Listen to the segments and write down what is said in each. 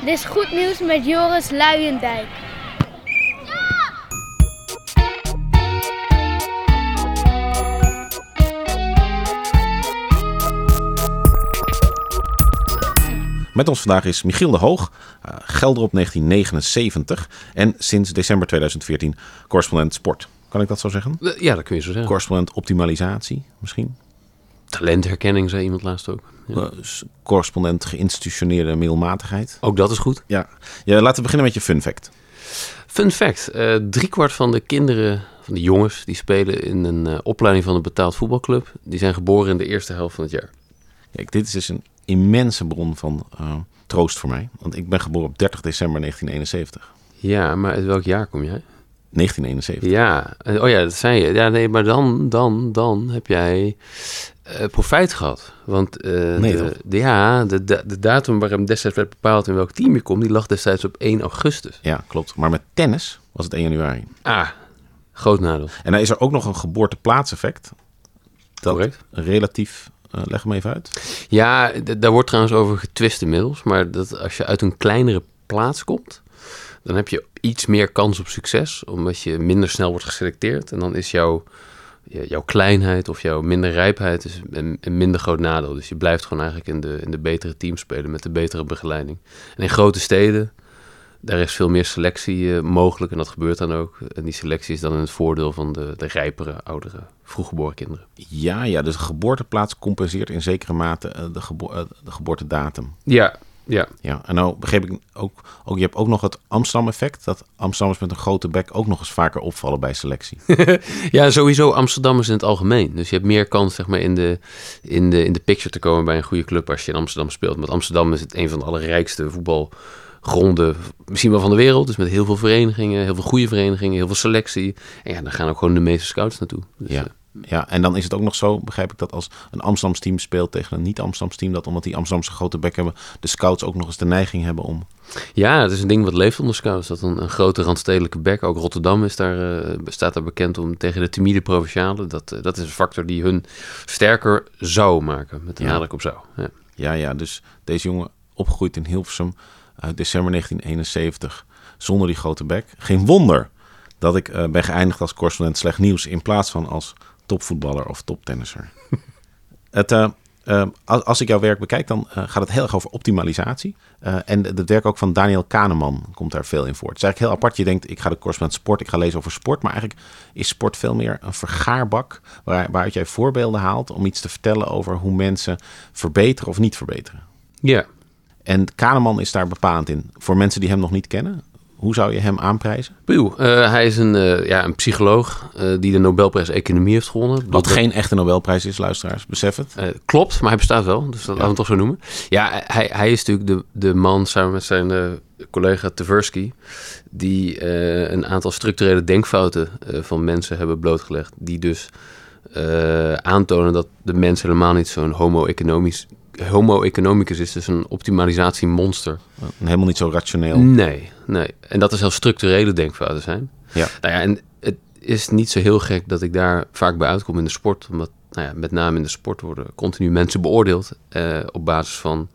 Dit is goed nieuws met Joris Luijendijk. Met ons vandaag is Michiel de Hoog, uh, gelder op 1979 en sinds december 2014 correspondent sport. Kan ik dat zo zeggen? Ja, dat kun je zo zeggen. Correspondent optimalisatie misschien? Talentherkenning, zei iemand laatst ook. Ja. Uh, correspondent geïnstitutioneerde middelmatigheid. Ook dat is goed. Ja. ja laten we beginnen met je fun fact. Fun fact. Uh, driekwart van de kinderen, van de jongens, die spelen in een uh, opleiding van een betaald voetbalclub. Die zijn geboren in de eerste helft van het jaar. Kijk, dit is dus een immense bron van uh, troost voor mij. Want ik ben geboren op 30 december 1971. Ja, maar uit welk jaar kom jij? 1971. Ja, oh ja, dat zei je. Ja, nee, maar dan, dan, dan heb jij uh, profijt gehad. Want uh, nee, de, de, ja, de, de, datum waarom destijds werd bepaald in welk team je komt, die lag destijds op 1 augustus. Ja, klopt. Maar met tennis was het 1 januari. Ah, groot nadeel. En dan is er ook nog een geboorteplaatseffect. Dat Correct. relatief uh, leg hem even uit. Ja, daar wordt trouwens over getwist inmiddels. Maar dat als je uit een kleinere plaats komt, dan heb je iets meer kans op succes. Omdat je minder snel wordt geselecteerd. En dan is jouw, jouw kleinheid of jouw minder rijpheid is een, een, minder groot nadeel. Dus je blijft gewoon eigenlijk in de, in de betere teams spelen met de betere begeleiding. En in grote steden, daar is veel meer selectie uh, mogelijk. En dat gebeurt dan ook. En die selectie is dan in het voordeel van de, de rijpere, oudere, vroeggeboren kinderen. Ja, ja, dus de geboorteplaats compenseert in zekere mate uh, de, gebo uh, de geboortedatum. Ja, ja. Ja, en nou begreep ik ook, ook, je hebt ook nog het Amsterdam-effect. Dat Amsterdammers met een grote bek ook nog eens vaker opvallen bij selectie. ja, sowieso Amsterdammers in het algemeen. Dus je hebt meer kans zeg maar, in, de, in, de, in de picture te komen bij een goede club als je in Amsterdam speelt. Want Amsterdam is het een van de allerrijkste voetbal gronden, misschien wel van de wereld. Dus met heel veel verenigingen, heel veel goede verenigingen, heel veel selectie. En ja, dan gaan ook gewoon de meeste scouts naartoe. Dus, ja. Ja, en dan is het ook nog zo, begrijp ik, dat als een Amsterdams team speelt tegen een niet-Amsterdams team, dat omdat die Amsterdamse grote bek hebben, de scouts ook nog eens de neiging hebben om. Ja, het is een ding wat leeft onder scouts. Dat een, een grote randstedelijke bek, ook Rotterdam is daar, uh, staat daar bekend om tegen de timide provinciale. Dat, uh, dat is een factor die hun sterker zou maken, met de Ja. nadruk op zou. Ja. Ja, ja, dus deze jongen opgegroeid in Hilversum uit december 1971 zonder die grote bek. Geen wonder dat ik eh, ben geëindigd als correspondent slecht nieuws in plaats van als topvoetballer of toptennisser. het, eh, eh, als, als ik jouw werk bekijk, dan eh, gaat het heel erg over optimalisatie. En het werk ook van Daniel Kahneman komt daar veel in voor. Het is eigenlijk heel apart. Je denkt, ik ga de correspondent sport, ik ga lezen over sport. Maar eigenlijk is sport veel meer een vergaarbak waar, waaruit jij voorbeelden haalt om iets te vertellen over hoe mensen verbeteren of niet verbeteren. ja. En Kahneman is daar bepalend in. Voor mensen die hem nog niet kennen, hoe zou je hem aanprijzen? Puw, eh, hij is een, eh, ja, een psycholoog eh, die de Nobelprijs Economie heeft gewonnen. Wat Dat- geen echte Nobelprijs is, luisteraars, besef het. Klopt, maar hij bestaat wel, dus dat laten we toch zo noemen. Ja, hij, hij is natuurlijk de, de man samen met zijn collega Tversky... die een aantal structurele denkfouten van mensen hebben blootgelegd... die dus aantonen dat de mens helemaal niet zo'n homo economisch... Homo economicus is dus een optimalisatiemonster. Helemaal niet zo rationeel. Nee, nee. En dat er zelfs structurele denkfouten zijn. Ja. Nou ja, en het is niet zo heel gek dat ik daar vaak bij uitkom in de sport. Omdat, nou ja, met name in de sport worden continu mensen beoordeeld eh, op basis van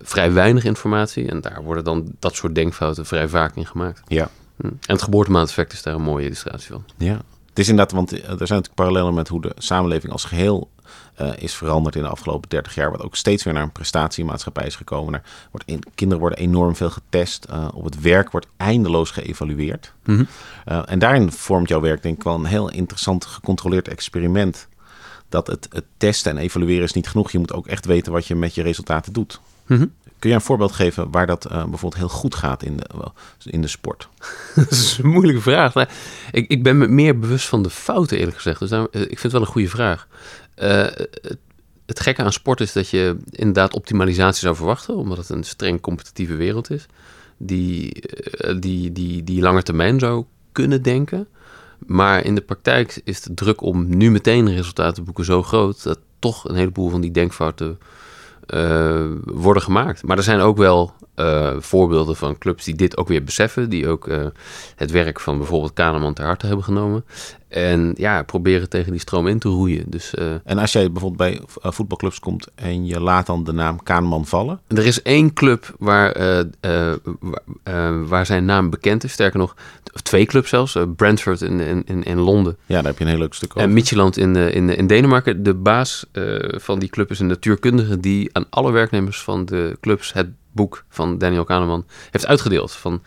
vrij weinig informatie. En daar worden dan dat soort denkfouten vrij vaak in gemaakt. Ja. Hm. En het geboortemaateffect is daar een mooie illustratie van. ja. Het is inderdaad, want er zijn natuurlijk parallellen met hoe de samenleving als geheel eh, is veranderd in de afgelopen 30 jaar. Wat ook steeds weer naar een prestatiemaatschappij is gekomen. Er wordt in, kinderen worden enorm veel getest. eh, op het werk wordt eindeloos geëvalueerd. Mhm. Eh, en daarin vormt jouw werk denk ik wel een heel interessant gecontroleerd experiment. Dat het, het testen en evalueren is niet genoeg. Je moet ook echt weten wat je met je resultaten doet. Mhm. Kun je een voorbeeld geven waar dat eh, bijvoorbeeld heel goed gaat in de, in de sport? dat is een moeilijke vraag. Ik, ik ben me meer bewust van de fouten, eerlijk gezegd. Dus eh, ik vind het wel een goede vraag. Eh, het, gekke aan sport is dat je inderdaad optimalisatie zou verwachten, omdat het een streng competitieve wereld is, die, die, die, die langer termijn zou kunnen denken. Maar in de praktijk is de druk om nu meteen resultaten te boeken zo groot dat toch een heleboel van die denkfouten worden gemaakt. Maar er zijn ook wel eh, voorbeelden van clubs die dit ook weer beseffen. Die ook eh, het werk van bijvoorbeeld Kahneman ter harte hebben genomen. En ja, proberen tegen die stroom in te roeien. Dus, uh, en als jij bijvoorbeeld bij voetbalclubs komt en je laat dan de naam Kahneman vallen? Er is één club waar, waar zijn naam bekend is. Sterker nog, twee clubs zelfs. Brentford in, in, in Londen. Ja, daar heb je een heel leuk stuk over. En Midtjylland in, in, in Denemarken. De baas van die club is een natuurkundige die aan alle werknemers van de clubs het boek van Daniel Kahneman heeft uitgedeeld. Van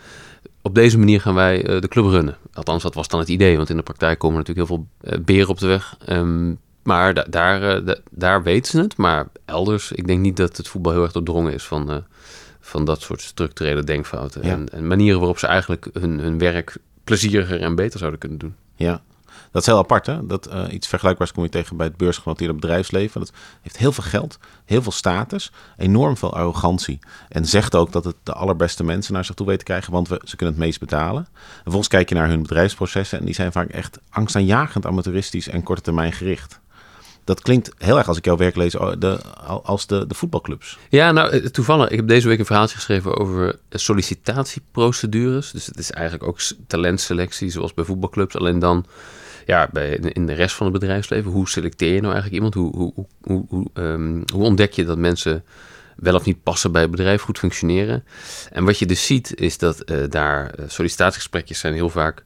op deze manier gaan wij uh, de club runnen. Althans, dat was dan het idee, want in de praktijk komen natuurlijk heel veel uh, beren op de weg. Um, maar da daar, uh, daar weten ze het. Maar elders, ik denk niet dat het voetbal heel erg doordrongen is van, van dat soort structurele denkfouten. Ja. En, en, manieren waarop ze eigenlijk hun, hun werk plezieriger en beter zouden kunnen doen. Ja, dat is heel apart, hè? Dat, uh, iets vergelijkbaars kom je tegen bij het beursgenoteerde bedrijfsleven. Dat heeft heel veel geld, heel veel status, enorm veel arrogantie. En zegt ook dat het de allerbeste mensen naar zich toe weten te krijgen, want we, ze kunnen het meest betalen. En vervolgens kijk je naar hun bedrijfsprocessen en die zijn vaak echt angstaanjagend amateuristisch en korte termijn gericht. Dat klinkt heel erg als ik jouw werk lees de, als de, de voetbalclubs. Ja, nou eh, toevallig. Ik heb deze week een verhaaltje geschreven over sollicitatieprocedures. Dus het is eigenlijk ook talentselectie zoals bij voetbalclubs. Alleen dan ja, bij, in de rest van het bedrijfsleven. Hoe selecteer je nou eigenlijk iemand? Hoe, hoe, hoe, hoe, um, hoe ontdek je dat mensen wel of niet passen bij het bedrijf, goed functioneren? En wat je dus ziet is dat uh, daar sollicitatiegesprekjes zijn heel vaak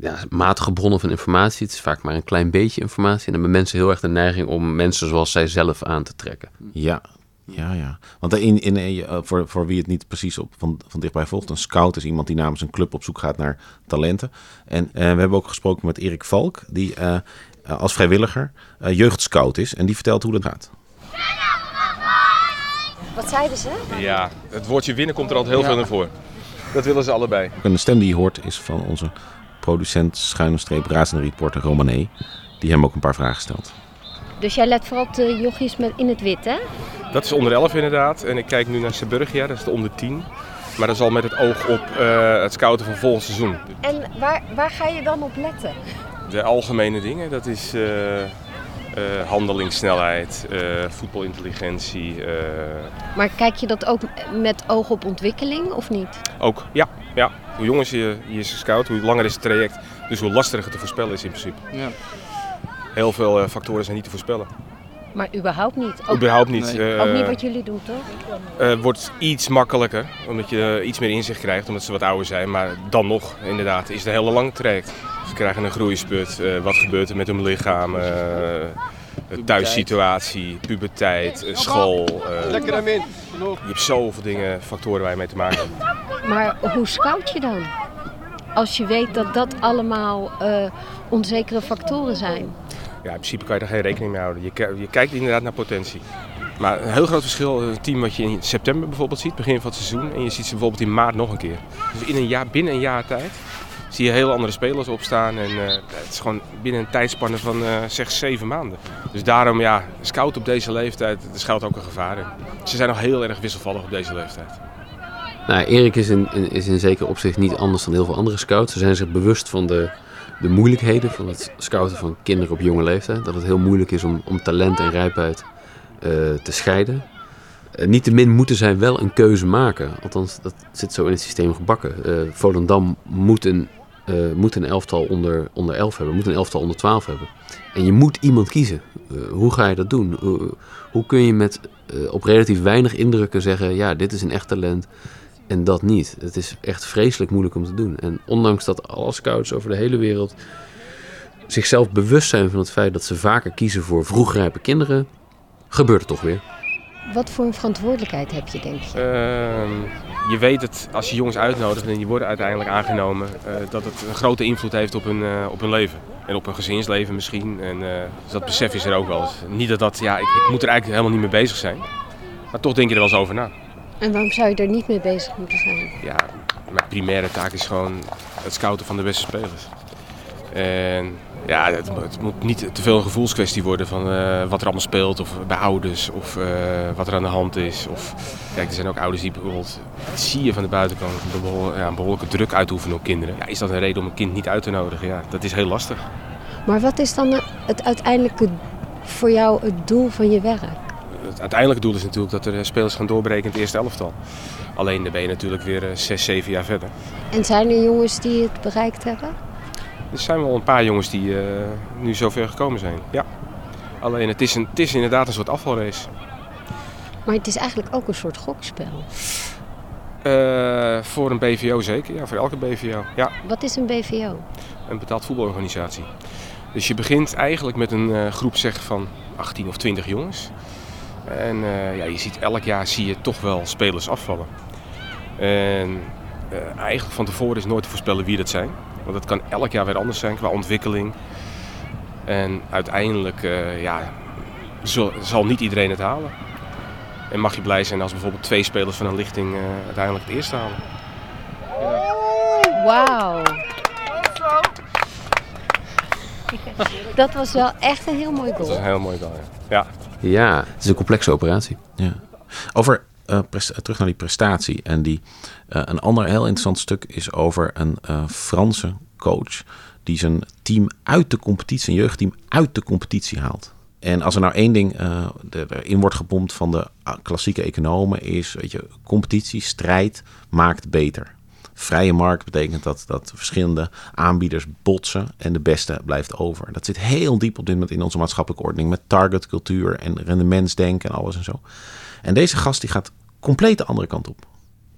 ja, matige bronnen van informatie. Het is vaak maar een klein beetje informatie. En dan hebben mensen heel erg de neiging om mensen zoals zij zelf aan te trekken. Ja, ja, ja. Want in, in, uh, voor, voor wie het niet precies op, van, van dichtbij volgt, een scout is iemand die namens een club op zoek gaat naar talenten. En uh, we hebben ook gesproken met Erik Valk, die uh, als vrijwilliger jeugdscout is. En die vertelt hoe dat gaat. Wat zeiden ze? Ja, het woordje winnen komt er altijd heel ja. veel naar voren. Dat willen ze allebei. En de stem die je hoort is van onze producent, schuine streep, razende reporter Romané. Die hem ook een paar vragen stelt. Dus jij let vooral op de jochies met in het wit, hè? Dat is onder 11 inderdaad. En ik kijk nu naar Seburgia, dat is de onder 10. Maar dat is al met het oog op uh, het scouten van volgend seizoen. En waar, waar ga je dan op letten? De algemene dingen, dat is uh, uh, handelingssnelheid, voetbalintelligentie. Maar kijk je dat ook met oog op ontwikkeling of niet? Ook, ja. ja. Hoe jonger je, je scout, hoe langer is het traject. Dus hoe lastiger te voorspellen is in principe. Ja. Heel veel factoren zijn niet te voorspellen. Maar überhaupt niet? Ook, überhaupt niet. Nee. Uh, ook niet wat jullie doen, toch? Het uh, wordt iets makkelijker, omdat je iets meer inzicht krijgt, omdat ze wat ouder zijn. Maar dan nog, inderdaad, is het een hele lange traject. Ze krijgen een groeisput. Uh, wat gebeurt er met hun lichaam? thuissituatie, puberteit, school. Lekker aan Je hebt zoveel dingen, factoren waar je mee te maken hebt. Maar hoe scout je dan? Als je weet dat dat allemaal onzekere factoren zijn ja, in principe kan je daar geen rekening mee houden. Je, je kijkt inderdaad naar potentie. Maar een heel groot verschil, een team wat je in september bijvoorbeeld ziet, begin van het seizoen, en je ziet ze bijvoorbeeld in maart nog een keer. Dus in een jaar, binnen een jaar tijd zie je heel andere spelers opstaan. En uh, het is gewoon binnen een tijdspanne van uh, zeg zeven maanden. Dus daarom, ja, scout op deze leeftijd, er schuilt ook een gevaar in. Ze zijn nog heel erg wisselvallig op deze leeftijd. Nou, Erik is in, is in opzicht niet anders dan heel veel andere scouts. Ze zijn zich bewust van de de moeilijkheden van het scouten van kinderen op jonge leeftijd. Dat het heel moeilijk is om, om talent en rijpheid uh, te scheiden. Uh, Niettemin moeten zij wel een keuze maken. Althans, dat zit zo in het systeem gebakken. Uh, Volendam moet een, moet een elftal onder, onder 11 hebben, moet een elftal onder 12 hebben. En je moet iemand kiezen. hoe ga je dat doen? hoe kun je met op relatief weinig indrukken zeggen: ja, dit is een echt talent en dat niet. Het is echt vreselijk moeilijk om te doen. En ondanks dat alle scouts over de hele wereld zichzelf bewust zijn van het feit dat ze vaker kiezen voor vroegrijpe kinderen, gebeurt het toch weer. Wat voor een verantwoordelijkheid heb je, denk je? Uh, je weet het als je jongens uitnodigt en die worden uiteindelijk aangenomen, uh, dat het een grote invloed heeft op hun, uh, op hun leven. En op hun gezinsleven misschien. En uh, dat besef is er ook wel. Niet dat dat, ja, ik, ik moet er eigenlijk helemaal niet mee bezig zijn. Maar toch denk je er wel eens over na. En waarom zou je er niet mee bezig moeten zijn? Ja, mijn primaire taak is gewoon het scouten van de beste spelers. En ja, het, het moet niet te veel een gevoelskwestie worden van uh, wat er allemaal speelt. Of bij ouders, of uh, wat er aan de hand is. Of, kijk, er zijn ook ouders die bijvoorbeeld, dat zie je van de buitenkant, een, ja, een behoorlijke druk uitoefenen op kinderen. Ja, is dat een reden om een kind niet uit te nodigen? Ja, dat is heel lastig. Maar wat is dan het uiteindelijke voor jou het doel van je werk? Het uiteindelijke doel is natuurlijk dat er spelers gaan doorbreken in het eerste elftal. Alleen dan ben je natuurlijk weer zes, zeven jaar verder. En zijn er jongens die het bereikt hebben? Er zijn wel een paar jongens die uh, nu zover gekomen zijn. Ja. Alleen het is, een, het is inderdaad een soort afvalrace. Maar het is eigenlijk ook een soort gokspel. Uh, voor een BVO zeker, ja, voor elke BVO. Ja. Wat is een BVO? Een betaald voetbalorganisatie. Dus je begint eigenlijk met een uh, groep zeg, van 18 of 20 jongens. En uh, ja, je ziet elk jaar zie je toch wel spelers afvallen. En eigenlijk van tevoren is nooit te voorspellen wie dat zijn. Want het kan elk jaar weer anders zijn qua ontwikkeling. En uiteindelijk ja, zal, zal niet iedereen het halen. En mag je blij zijn als bijvoorbeeld twee spelers van een lichting uh, uiteindelijk het eerste halen. Wauw. Dat was wel echt een heel mooi goal. Dat was een heel mooi goal, ja. Ja, ja het is een complexe operatie. Ja. Over uh, terug naar die prestatie. En die, uh, een ander heel interessant stuk is over een Franse coach die zijn team uit de competitie, zijn jeugdteam uit de competitie haalt. En als er nou één ding erin wordt gepompt van de ah, klassieke economen is, weet je, competitie, strijd maakt beter. Vrije markt betekent dat, dat verschillende aanbieders botsen en de beste blijft over. Dat zit heel diep op dit moment in onze maatschappelijke ordening met targetcultuur en rendementsdenken en alles en zo. En deze gast die gaat compleet de andere kant op.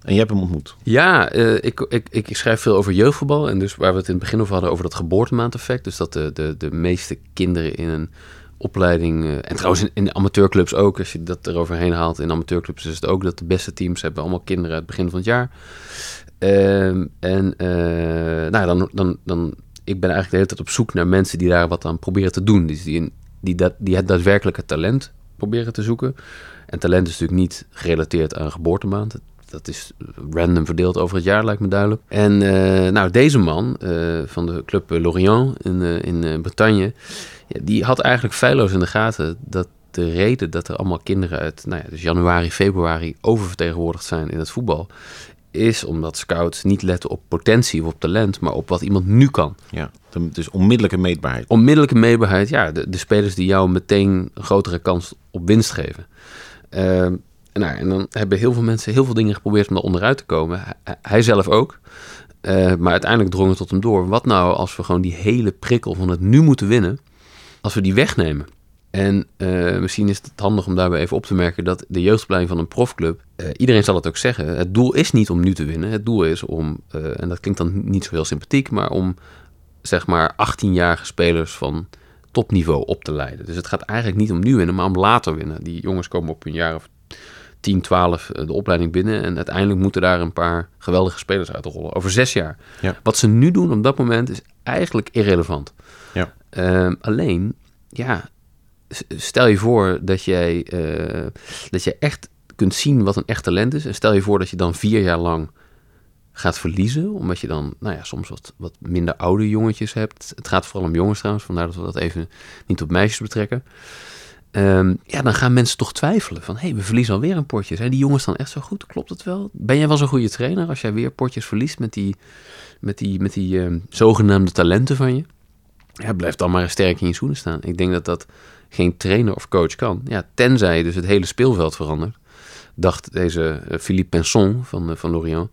En je hebt hem ontmoet. Ja, uh, ik, ik, ik schrijf veel over jeugdvoetbal. En dus waar we het in het begin over hadden, over dat geboortemaandeffect. Dus dat de, de, de meeste kinderen in een opleiding. Uh, en trouwens in, amateurclubs ook, als je dat eroverheen haalt. In amateurclubs is het ook dat de beste teams hebben allemaal kinderen uit het begin van het jaar. Uh, en uh, nou, dan, dan, dan, ik ben eigenlijk de hele tijd op zoek naar mensen die daar wat aan proberen te doen. Dus die, die, dat, die het daadwerkelijke talent proberen te zoeken. En talent is natuurlijk niet gerelateerd aan geboortemaand. Dat is random verdeeld over het jaar, lijkt me duidelijk. En uh, nou, deze man uh, van de club Lorient in, in Bretagne, die had eigenlijk feilloos in de gaten dat de reden dat er allemaal kinderen uit nou ja, dus januari, februari oververtegenwoordigd zijn in het voetbal, is omdat scouts niet letten op potentie of op talent, maar op wat iemand nu kan. Ja, dus onmiddellijke meetbaarheid. Onmiddellijke meetbaarheid, ja. De, de spelers die jou meteen een grotere kans op winst geven. Uh, nou, en dan hebben heel veel mensen heel veel dingen geprobeerd om er onderuit te komen. Hij, zelf ook. Uh, maar uiteindelijk drong het tot hem door. Wat nou als we gewoon die hele prikkel van het nu moeten winnen, als we die wegnemen? En uh, misschien is het handig om daarbij even op te merken dat de jeugdopleiding van een profclub, uh, iedereen zal het ook zeggen, het doel is niet om nu te winnen. Het doel is om, en dat klinkt dan niet zo heel sympathiek, maar om zeg maar 18-jarige spelers van topniveau op te leiden. Dus het gaat eigenlijk niet om nu winnen, maar om later winnen. Die jongens komen op een jaar of 10, 12 eh, de opleiding binnen. En uiteindelijk moeten daar een paar geweldige spelers uit rollen. Over zes jaar. Ja. Wat ze nu doen op dat moment is eigenlijk irrelevant. Ja. Uh, alleen, ja, stel je voor dat jij, uh, dat je echt kunt zien wat een echt talent is. En stel je voor dat je dan vier jaar lang gaat verliezen. Omdat je dan, nou ja, soms wat, wat minder oude jongetjes hebt. Het gaat vooral om jongens trouwens, vandaar dat we dat even niet op meisjes betrekken. Um, ja, dan gaan mensen toch twijfelen van, hé, hey, we verliezen alweer een potje. Zijn die jongens dan echt zo goed? Klopt het wel? Ben jij wel zo'n goede trainer als jij weer potjes verliest met die, met die, met die um, zogenaamde talenten van je? Ja, blijf dan maar sterk in je schoenen staan. Ik denk dat dat geen trainer of coach kan. Ja, tenzij dus het hele speelveld verandert. Dacht deze uh, Philippe Penson van, uh, van Lorient.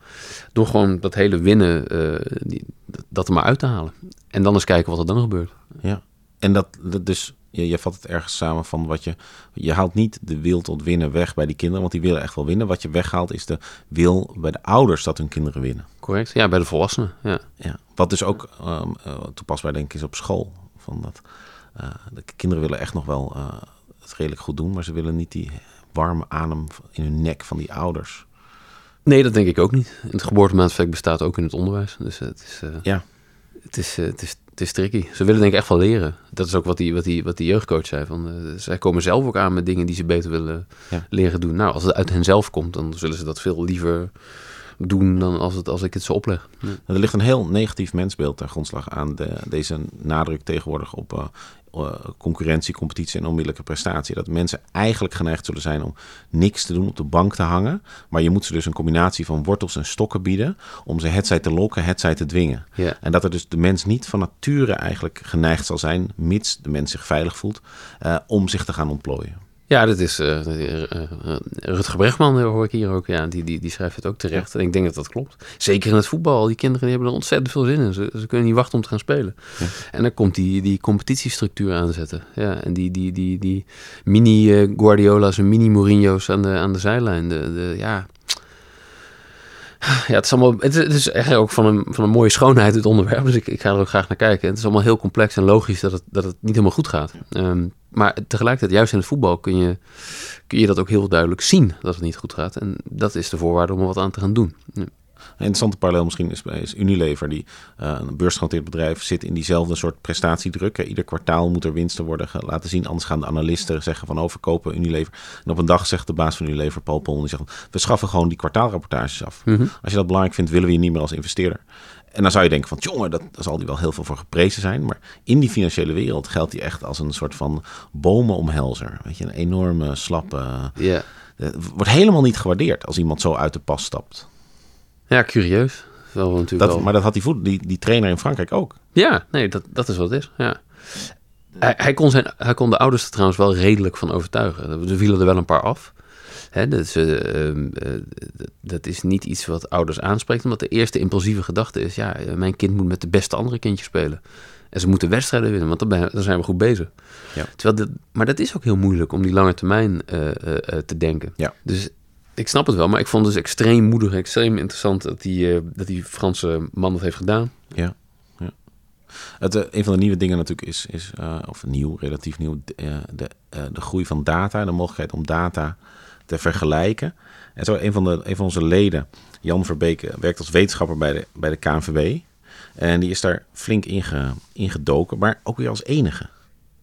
Door gewoon dat hele winnen, uh, die, dat er maar uit te halen. En dan eens kijken wat er dan gebeurt. Ja, en dat, dat dus je, je vat het ergens samen van wat je. Je haalt niet de wil tot winnen weg bij die kinderen, want die willen echt wel winnen. Wat je weghaalt is de wil bij de ouders dat hun kinderen winnen. Correct, ja, bij de volwassenen. Ja. Ja, wat dus ook um, uh, toepasbaar denk ik is op school. Van dat, de kinderen willen echt nog wel uh, het redelijk goed doen, maar ze willen niet die warme adem in hun nek van die ouders. Nee, dat denk ik ook niet. Het geboortemaandeffect bestaat ook in het onderwijs. Dus het is, ja. het is, het is het is tricky. Ze willen denk ik echt wel leren. Dat is ook wat die, wat die, wat die jeugdcoach zei. Van, uh, zij komen zelf ook aan met dingen die ze beter willen ja. leren doen. Nou, als het uit hen zelf komt, dan zullen ze dat veel liever doen dan als, het, als ik het zo opleg. Ja. Er ligt een heel negatief mensbeeld ter grondslag aan de, deze nadruk tegenwoordig op concurrentie, competitie en onmiddellijke prestatie. Dat mensen eigenlijk geneigd zullen zijn om niks te doen, op de bank te hangen. Maar je moet ze dus een combinatie van wortels en stokken bieden om ze hetzij te lokken, hetzij te dwingen. Ja. En dat er dus de mens niet van nature eigenlijk geneigd zal zijn, mits de mens zich veilig voelt, uh, om zich te gaan ontplooien. Ja, dat is uh, Rutger Bregman, hoor ik hier ook. Ja, die, die, die schrijft het ook terecht. Ja. En ik denk dat dat klopt. Zeker in het voetbal. Die kinderen die hebben er ontzettend veel zin in. Ze, ze kunnen niet wachten om te gaan spelen. Ja. En dan komt die, die competitiestructuur aanzetten. Ja, en die, die, die, die mini Guardiola's en mini Mourinho's aan de, aan de zijlijn. De, de, ja, ja, het is allemaal. Het is, echt ook van een, van een mooie schoonheid, het onderwerp. Dus ik, ik ga er ook graag naar kijken. Het is allemaal heel complex en logisch dat het, dat het niet helemaal goed gaat. Um, maar tegelijkertijd, juist in het voetbal, kun je, kun je dat ook heel duidelijk zien dat het niet goed gaat. En dat is de voorwaarde om er wat aan te gaan doen. Een interessante parallel misschien is, is Unilever, die uh, een beursgenoteerd bedrijf, zit in diezelfde soort prestatiedruk. Ieder kwartaal moet er winsten worden laten zien, anders gaan de analisten zeggen van overkopen oh, Unilever. En op een dag zegt de baas van Unilever, Paul Pol, die zegt, we schaffen gewoon die kwartaalrapportages af. Mm -hmm. Als je dat belangrijk vindt, willen we je niet meer als investeerder. En dan zou je denken van, jongen, dat, daar zal die wel heel veel voor geprezen zijn. Maar in die financiële wereld geldt die echt als een soort van bomenomhelzer. Weet je, een enorme, slappe... Yeah. Het wordt helemaal niet gewaardeerd als iemand zo uit de pas stapt. Ja, curieus. Wel natuurlijk dat, wel. Maar dat had die, voet, die, die trainer in Frankrijk ook. Ja, nee, dat, dat is wat het is. Ja. Hij, hij, kon zijn, hij kon de ouders er trouwens wel redelijk van overtuigen. Er vielen er wel een paar af. Hè, dat, is, uh, uh, dat is niet iets wat ouders aanspreekt, omdat de eerste impulsieve gedachte is: ja, mijn kind moet met de beste andere kindjes spelen. En ze moeten wedstrijden winnen, want dan, dan zijn we goed bezig. Ja. Terwijl dit, maar dat is ook heel moeilijk om die lange termijn uh, te denken. Ja. Dus ik snap het wel, maar ik vond het dus extreem moedig, extreem interessant dat die, dat die Franse man dat heeft gedaan. Ja. ja. Het, een van de nieuwe dingen natuurlijk is, is of nieuw, relatief nieuw, de, de, de groei van data, de mogelijkheid om data te vergelijken. En zo een van, de, een van onze leden, Jan Verbeek, werkt als wetenschapper bij de, bij de KNVB. En die is daar flink inge, ingedoken, maar ook weer als enige.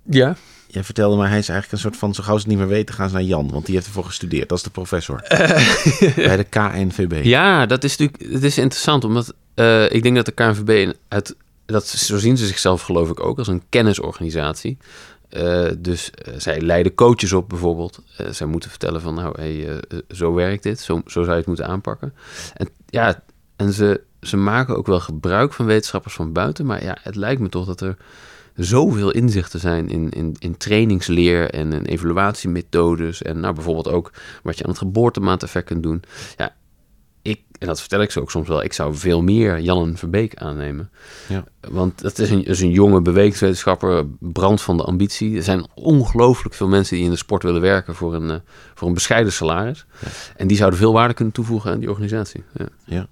Ja. Jij vertelde mij, hij is eigenlijk een soort van, zo gauw ze het niet meer weten, gaan ze naar Jan. Want die heeft ervoor gestudeerd. Dat is de professor. bij de KNVB. Ja, dat is natuurlijk, het is interessant, omdat uh, ik denk dat de KNVB, het, dat, zo zien ze zichzelf geloof ik ook, als een kennisorganisatie. Uh, dus zij leiden coaches op bijvoorbeeld. Zij moeten vertellen van nou, hey, zo werkt dit, zo, zo zou je het moeten aanpakken. En ja, en ze, ze maken ook wel gebruik van wetenschappers van buiten, maar ja, het lijkt me toch dat er zoveel inzichten zijn in, in, in trainingsleer en in evaluatiemethodes. En nou, bijvoorbeeld ook wat je aan het geboortemaandeffect kunt doen. Ja, ik, en dat vertel ik ze ook soms wel, ik zou veel meer Jan Verbeek aannemen. Ja. Want dat is een, is een jonge bewegingswetenschapper, brand van de ambitie. Er zijn ongelooflijk veel mensen die in de sport willen werken voor een, uh, voor een bescheiden salaris. Ja. En die zouden veel waarde kunnen toevoegen aan die organisatie. Ja. ja.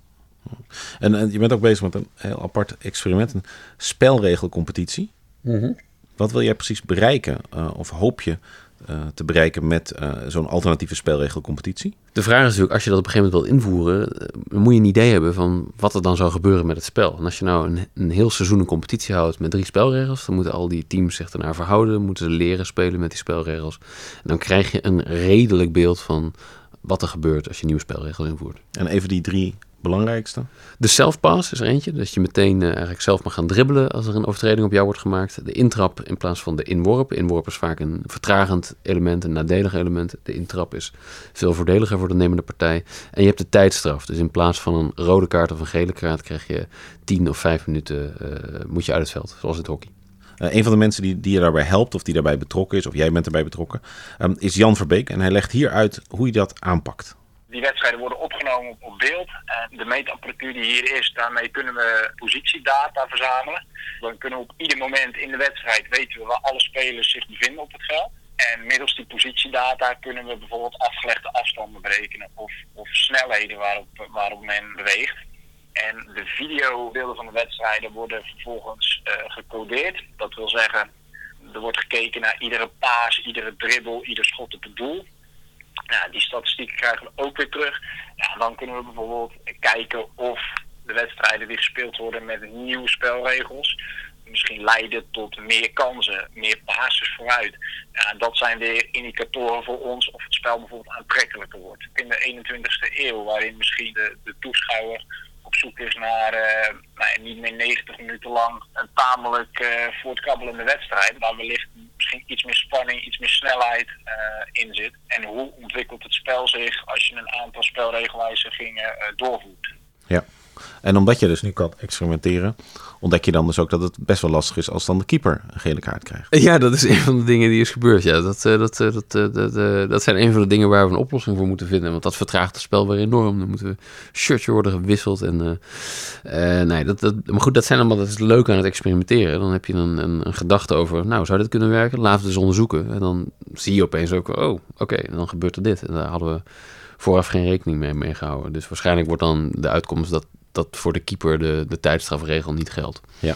En, en, je bent ook bezig met een heel apart experiment, een spelregelcompetitie. Mm -hmm. Wat wil jij precies bereiken? Uh, of hoop je uh, te bereiken met uh, zo'n alternatieve spelregelcompetitie? De vraag is natuurlijk, als je dat op een gegeven moment wil invoeren, dan moet je een idee hebben van wat er dan zou gebeuren met het spel. En als je nou een, een heel seizoen een competitie houdt met drie spelregels, dan moeten al die teams zich ernaar verhouden, moeten ze leren spelen met die spelregels. En dan krijg je een redelijk beeld van wat er gebeurt als je nieuwe spelregels invoert. En even die drie belangrijkste? De self-pass is er eentje. Dat je meteen uh, eigenlijk zelf mag gaan dribbelen als er een overtreding op jou wordt gemaakt. De intrap in plaats van de inworp. Inworp is vaak een vertragend element, een nadelig element. De intrap is veel voordeliger voor de nemende partij. En je hebt de tijdstraf. Dus in plaats van een rode kaart of een gele kaart krijg je 10 of 5 minuten uh, moet je uit het veld, zoals het hockey. Uh, een van de mensen die, die je daarbij helpt of die daarbij betrokken is, of jij bent erbij betrokken, um, is Jan Verbeek. En hij legt hier uit hoe je dat aanpakt. Die wedstrijden worden opgenomen op beeld. En de meetapparatuur die hier is, daarmee kunnen we positiedata verzamelen. Dan kunnen we op ieder moment in de wedstrijd weten we waar alle spelers zich bevinden op het veld. En middels die positiedata kunnen we bijvoorbeeld afgelegde afstanden berekenen of, of snelheden waarop, waarop men beweegt. En de videobeelden van de wedstrijden worden vervolgens uh, gecodeerd. Dat wil zeggen, er wordt gekeken naar iedere paas, iedere dribbel, ieder schot op het doel. Ja, die statistieken krijgen we ook weer terug. Ja, dan kunnen we bijvoorbeeld kijken of de wedstrijden die gespeeld worden met nieuwe spelregels misschien leiden tot meer kansen, meer passes vooruit. Ja, dat zijn weer indicatoren voor ons of het spel bijvoorbeeld aantrekkelijker wordt. In de 21ste eeuw, waarin misschien de, de toeschouwer op zoek is naar uh, nou, niet meer 90 minuten lang een tamelijk uh, voortkabbelende wedstrijd, waar wellicht misschien iets meer spanning, iets meer snelheid uh, in zit. En hoe ontwikkelt het spel zich als je een aantal spelregelwijzigingen doorvoert? Ja. En omdat je dus nu kan experimenteren, ontdek je dan dus ook dat het best wel lastig is als dan de keeper een gele kaart krijgt. Ja, dat is een van de dingen die is gebeurd. Ja, dat, eh, dat, eh, dat, eh, dat, dat zijn een van de dingen waar we een oplossing voor moeten vinden. Want dat vertraagt het spel weer enorm. Dan moeten shirtje worden gewisseld. En, nee, dat, dat, maar goed, dat zijn allemaal dat is het leuke aan het experimenteren. Dan heb je een, een, een gedachte over, nou, zou dit kunnen werken? We het eens onderzoeken. En dan zie je opeens ook, oh, oké, dan gebeurt er dit. En daar hadden we vooraf geen rekening mee, mee gehouden. Dus waarschijnlijk wordt dan de uitkomst dat, dat voor de keeper de, de tijdstrafregel niet geldt. Ja.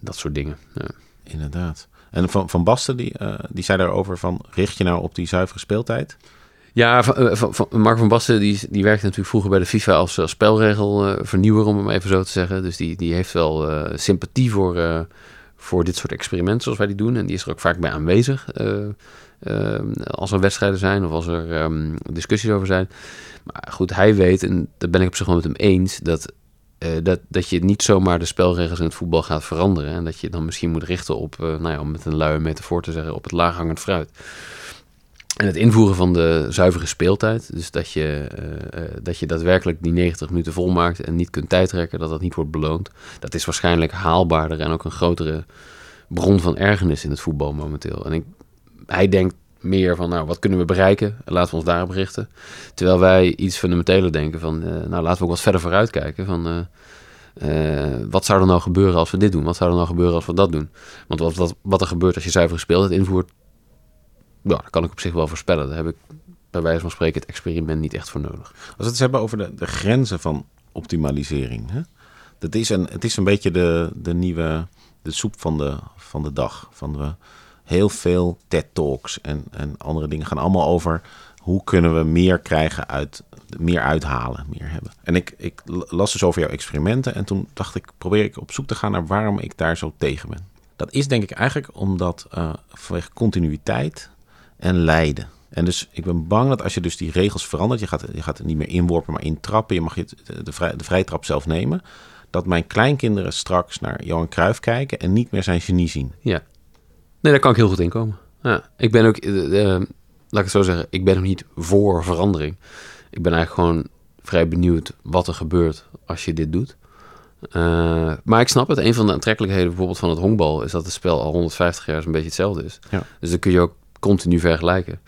Dat soort dingen. Ja. Inderdaad. En Van, van Basten, die, eh, die zei daarover van, richt je nou op die zuivere speeltijd? Ja, van, eh, van, van- Mark van Basten die, die werkte natuurlijk vroeger bij de FIFA als, als spelregelvernieuwer, om hem even zo te zeggen. Dus die, die heeft wel eh, sympathie voor, eh, voor dit soort experimenten zoals wij die doen. En die is er ook vaak bij aanwezig eh, eh, als er wedstrijden zijn of als er ehm, discussies over zijn. Maar goed, hij weet, en daar ben ik op zich wel met hem eens, dat, eh, dat, dat je niet zomaar de spelregels in het voetbal gaat veranderen. En dat je dan misschien moet richten op, eh, nou ja, om met een luie metafoor te zeggen, op het laaghangend fruit. En het invoeren van de zuivere speeltijd, dus dat je, eh, dat je daadwerkelijk die 90 minuten volmaakt en niet kunt tijdrekken, dat dat niet wordt beloond, dat is waarschijnlijk haalbaarder en ook een grotere bron van ergernis in het voetbal momenteel. En ik, hij denkt meer van, nou, wat kunnen we bereiken? Laten we ons daarop richten. Terwijl wij iets fundamenteler denken van, eh, nou, laten we ook wat verder vooruit kijken van... eh, eh, wat zou er nou gebeuren als we dit doen? Wat zou er nou gebeuren als we dat doen? Want wat, wat, wat er gebeurt als je zuivere speeltijd invoert, ja, dat kan ik op zich wel voorspellen. Daar heb ik bij wijze van spreken het experiment niet echt voor nodig. Als we het hebben over de, de grenzen van optimalisering. Hè? Dat is een, het is een beetje de, de nieuwe de soep van de, van de dag. Van de, heel veel TED-talks en, en andere dingen gaan allemaal over... hoe kunnen we meer krijgen uit, meer uithalen, meer hebben. En ik, ik las dus over jouw experimenten... en toen dacht ik, probeer ik op zoek te gaan naar waarom ik daar zo tegen ben. Dat is denk ik eigenlijk omdat eh, vanwege continuïteit en lijden. En dus ik ben bang dat als je dus die regels verandert, je gaat, je gaat het niet meer inworpen, maar intrappen, je mag je de, vrij, de vrije trap zelf nemen, dat mijn kleinkinderen straks naar Johan Cruijff kijken en niet meer zijn genie zien. Ja. Nee, daar kan ik heel goed in komen. Ja, ik ben ook, eh, eh, laat ik het zo zeggen, ik ben nog niet voor verandering. Ik ben eigenlijk gewoon vrij benieuwd wat er gebeurt als je dit doet. Eh, maar ik snap het. Een van de aantrekkelijkheden bijvoorbeeld van het honkbal is dat het spel al 150 jaar zo'n beetje hetzelfde is. Ja. Dus dan kun je ook continu vergelijken.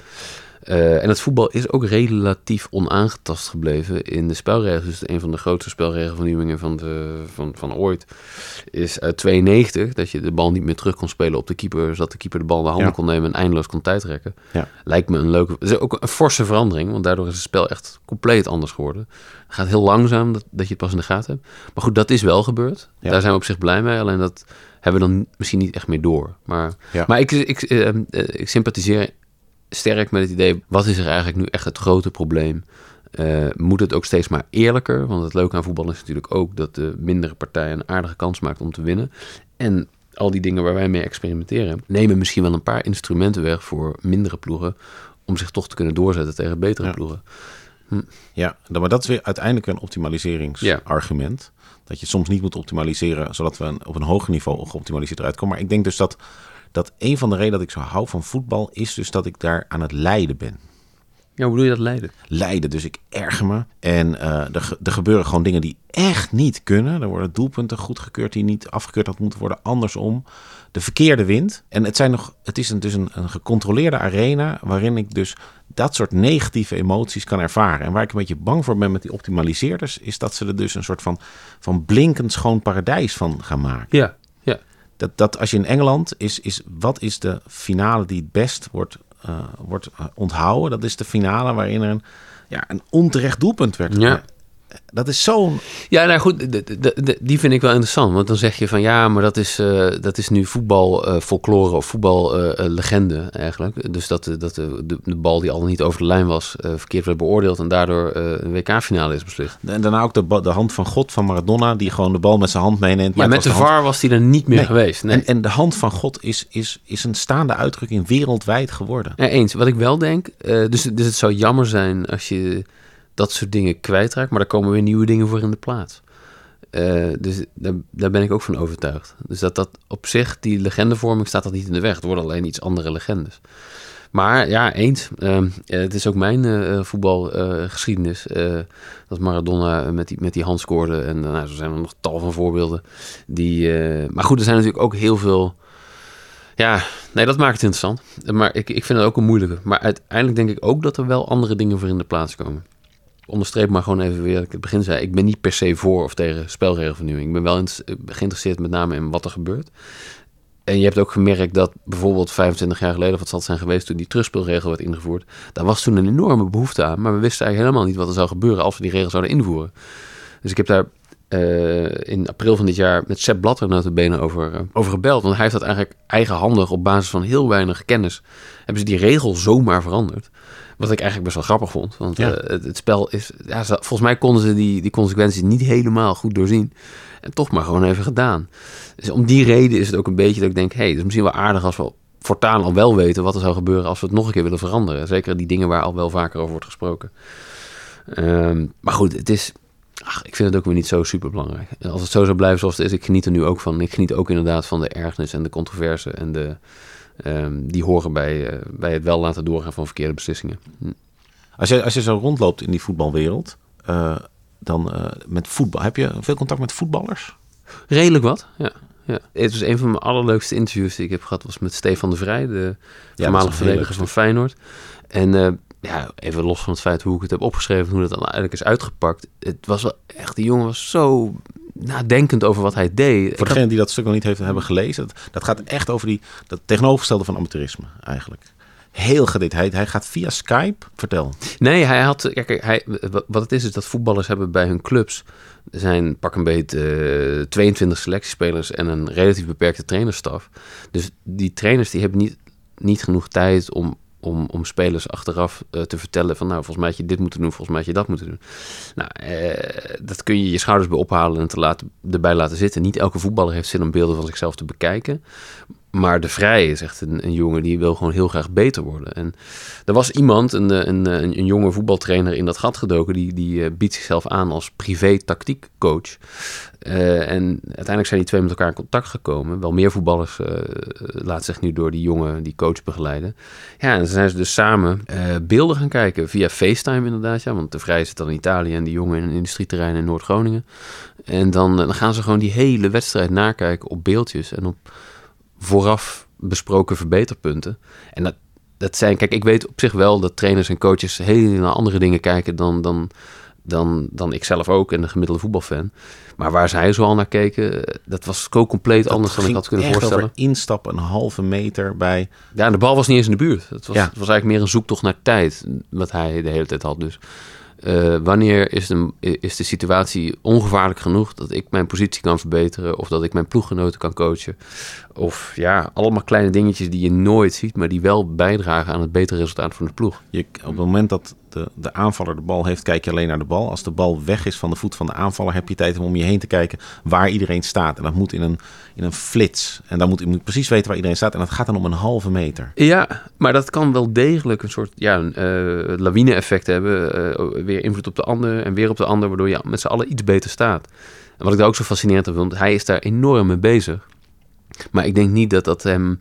Eh, en het voetbal is ook relatief onaangetast gebleven in de spelregels. Dus een van de grootste spelregelvernieuwingen van, de, van, van ooit is uit 92 dat je de bal niet meer terug kon spelen op de keeper, zodat de keeper de bal in de handen Ja. kon nemen en eindeloos kon tijdrekken. Ja. Lijkt me een leuke. Het is ook een forse verandering, want daardoor is het spel echt compleet anders geworden. Het gaat heel langzaam dat, dat je het pas in de gaten hebt. Maar goed, dat is wel gebeurd. Ja. Daar zijn we op zich blij mee. Alleen dat hebben we dan misschien niet echt meer door. Maar, maar ik, ik, eh, eh, ik sympathiseer sterk met het idee, wat is er eigenlijk nu echt het grote probleem? Eh, moet het ook steeds maar eerlijker? Want het leuke aan voetbal is natuurlijk ook dat de mindere partij een aardige kans maakt om te winnen. En al die dingen waar wij mee experimenteren, nemen misschien wel een paar instrumenten weg voor mindere ploegen. Om zich toch te kunnen doorzetten tegen betere Ja. ploegen. Ja, dan- maar dat is weer uiteindelijk een optimaliseringsargument. Dat je soms niet moet optimaliseren, zodat we op een hoger niveau geoptimaliseerd eruit komen. Maar ik denk dus dat, dat een van de redenen dat ik zo hou van voetbal, is dus dat ik daar aan het lijden ben. Ja, hoe doe je dat leiden? lijden. Dus ik erger me. En eh, er, ge- er gebeuren gewoon dingen die echt niet kunnen. Er worden doelpunten goedgekeurd die niet afgekeurd had moeten worden. Andersom. De verkeerde wind. En het, zijn nog, het is een, dus een, een gecontroleerde arena waarin ik dus dat soort negatieve emoties kan ervaren. En waar ik een beetje bang voor ben met die optimaliseerders, is dat ze er dus een soort van, van blinkend schoon paradijs van gaan maken. Ja. Dat, dat als je in Engeland is, is wat is de finale die het best wordt, eh, wordt eh, onthouden? Dat is de finale waarin er een, ja, een onterecht doelpunt werd. Ja. Dat is zo'n. Ja, nou goed, die vind ik wel interessant. Want dan zeg je van ja, maar dat is, eh, dat is nu voetbal eh, folklore of voetballegende eigenlijk. Dus dat, de- dat de, de, bal die al niet over de lijn was, eh, verkeerd werd beoordeeld en daardoor eh, een WK-finale is beslist. En daarna ook de, de hand van God van Maradona, die gewoon de bal met zijn hand meeneemt. Maar het met de hand- VAR was die er niet meer Nee. geweest. Nee. En, en de hand van God is, is, is een staande uitdrukking wereldwijd geworden. Ja, eens. Wat ik wel denk, eh, dus, dus het zou jammer zijn als je dat soort dingen kwijtraakt, maar er komen weer nieuwe dingen voor in de plaats. Eh, dus daar, daar ben ik ook van overtuigd. Dus dat dat op zich, die legendevorming staat dat niet in de weg. Het worden alleen iets andere legendes. Maar ja, eens. Ehm, eh, het is ook mijn eh, voetbalgeschiedenis. Dat Maradona met die, met die hand scoorde. En nou, zo zijn er nog tal van voorbeelden. Die, maar goed, er zijn natuurlijk ook heel veel... Ja, nee, dat maakt het interessant. Maar ik, ik vind het ook een moeilijke. Maar uiteindelijk denk ik ook dat er wel andere dingen voor in de plaats komen. Onderstreep maar gewoon even weer dat ik het begin zei. Ik ben niet per se voor of tegen spelregelvernieuwing. Ik ben wel geïnteresseerd met name in wat er gebeurt. En je hebt ook gemerkt dat bijvoorbeeld 25 jaar geleden, of wat zal zijn geweest toen die terugspelregel werd ingevoerd, daar was toen een enorme behoefte aan. Maar we wisten eigenlijk helemaal niet wat er zou gebeuren als we die regel zouden invoeren. Dus ik heb daar uh, in april van dit jaar met Sepp Blatter notabene over, uh, over gebeld. Want hij heeft dat eigenlijk eigenhandig op basis van heel weinig kennis. Hebben ze die regel zomaar veranderd. Wat ik eigenlijk best wel grappig vond. Want ja. uh, het, het, spel is... Ja, volgens mij konden ze die, die consequenties niet helemaal goed doorzien. En toch maar gewoon even gedaan. Dus om die reden is het ook een beetje dat ik denk... hé, hey, het is misschien wel aardig als we voortaan al wel weten... wat er zou gebeuren als we het nog een keer willen veranderen. Zeker die dingen waar al wel vaker over wordt gesproken. Um, maar goed, het is... Ach, ik vind het ook weer niet zo super belangrijk. Als het zo zou blijven zoals het is, ik geniet er nu ook van. Ik geniet ook inderdaad van de ergernis en de controverse en de, um, die horen bij, uh, bij het wel laten doorgaan van verkeerde beslissingen. Hm. Als je, als je zo rondloopt in die voetbalwereld, uh, dan uh, met voetbal, heb je veel contact met voetballers? Redelijk wat, ja. ja. Het was een van mijn allerleukste interviews die ik heb gehad, was met Stefan de Vrij, de ja, voormalige verdediger van Feyenoord. En ja, even los van het feit hoe ik het heb opgeschreven, hoe dat dan eigenlijk is uitgepakt. Het was wel echt, die jongen was zo nadenkend over wat hij deed. Voor degene die dat stuk nog niet heeft hebben gelezen, dat, dat gaat echt over die, dat tegenovergestelde van amateurisme eigenlijk. Heel gedetailleerd. Hij gaat via Skype. Vertel. Nee, hij had. Kijk, hij, wat het is, is dat voetballers hebben bij hun clubs. Er zijn pak een beetje uh, 22 selectiespelers en een relatief beperkte trainerstaf. Dus die trainers die hebben niet, niet genoeg tijd om om, om spelers achteraf uh, te vertellen van nou, volgens mij had je dit moeten doen, volgens mij je dat moeten doen. Nou, uh, dat kun je je schouders bij ophalen en te laten, erbij laten zitten. Niet elke voetballer heeft zin om beelden van zichzelf te bekijken. Maar de Vrij is echt een, een, jongen die wil gewoon heel graag beter worden. En er was iemand, een, een, een, een jonge voetbaltrainer, in dat gat gedoken. Die, die uh, biedt zichzelf aan als privé-tactiekcoach. Uh, en uiteindelijk zijn die twee met elkaar in contact gekomen. Wel meer voetballers uh, laat zich nu door die jongen, die coach begeleiden. Ja, en dan zijn ze dus samen beelden gaan kijken via FaceTime inderdaad. Ja, want de Vrij zit dan in Italië en die jongen in een industrieterrein in Noord-Groningen. En dan, dan gaan ze gewoon die hele wedstrijd nakijken op beeldjes en op vooraf besproken verbeterpunten. En dat, dat zijn, kijk, ik weet op zich wel dat trainers en coaches heel naar andere dingen kijken dan, dan, dan, dan ik zelf ook en de gemiddelde voetbalfan. Maar waar zij zo al naar keken, dat was zo compleet anders dan ik had kunnen voorstellen. Over instappen een halve meter bij. Ja, de bal was niet eens in de buurt. Het was, ja. het was eigenlijk meer een zoektocht naar tijd, wat hij de hele tijd had. Dus uh, wanneer is de, is de situatie ongevaarlijk genoeg dat ik mijn positie kan verbeteren of dat ik mijn ploeggenoten kan coachen? Of ja, allemaal kleine dingetjes die je nooit ziet, maar die wel bijdragen aan het betere resultaat van de ploeg. Je, op het moment dat de, de aanvaller de bal heeft, kijk je alleen naar de bal. Als de bal weg is van de voet van de aanvaller, heb je tijd om om je heen te kijken waar iedereen staat. En dat moet in een, in een flits. En dan moet je precies weten waar iedereen staat. En dat gaat dan om een halve meter. Ja, maar dat kan wel degelijk een soort ja, uh, lawine-effect hebben. Uh, weer invloed op de ander en weer op de ander, waardoor je met z'n allen iets beter staat. En wat ik daar ook zo fascinerend vind, want hij is daar enorm mee bezig. Maar ik denk niet dat dat hem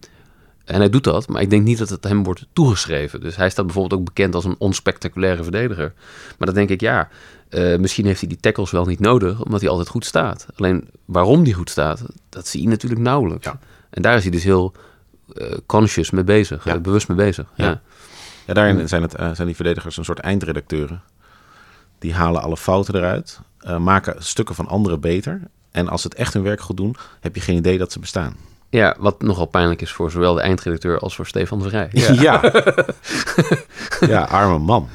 en hij doet dat, maar ik denk niet dat het hem wordt toegeschreven. Dus hij staat bijvoorbeeld ook bekend als een onspectaculaire verdediger. Maar dan denk ik, ja, uh, misschien heeft hij die tackles wel niet nodig, omdat hij altijd goed staat. Alleen waarom die goed staat, dat zie je natuurlijk nauwelijks. Ja. En daar is hij dus heel uh, conscious mee bezig, ja. uh, bewust mee bezig. Ja, ja. ja daarin zijn, het, zijn die verdedigers een soort eindredacteuren. Die halen alle fouten eruit, maken stukken van anderen beter. En als ze het echt hun werk goed doen, heb je geen idee dat ze bestaan. Ja, wat nogal pijnlijk is voor zowel de eindredacteur als voor Stefan de Vrij. Ja, ja. ja arme man.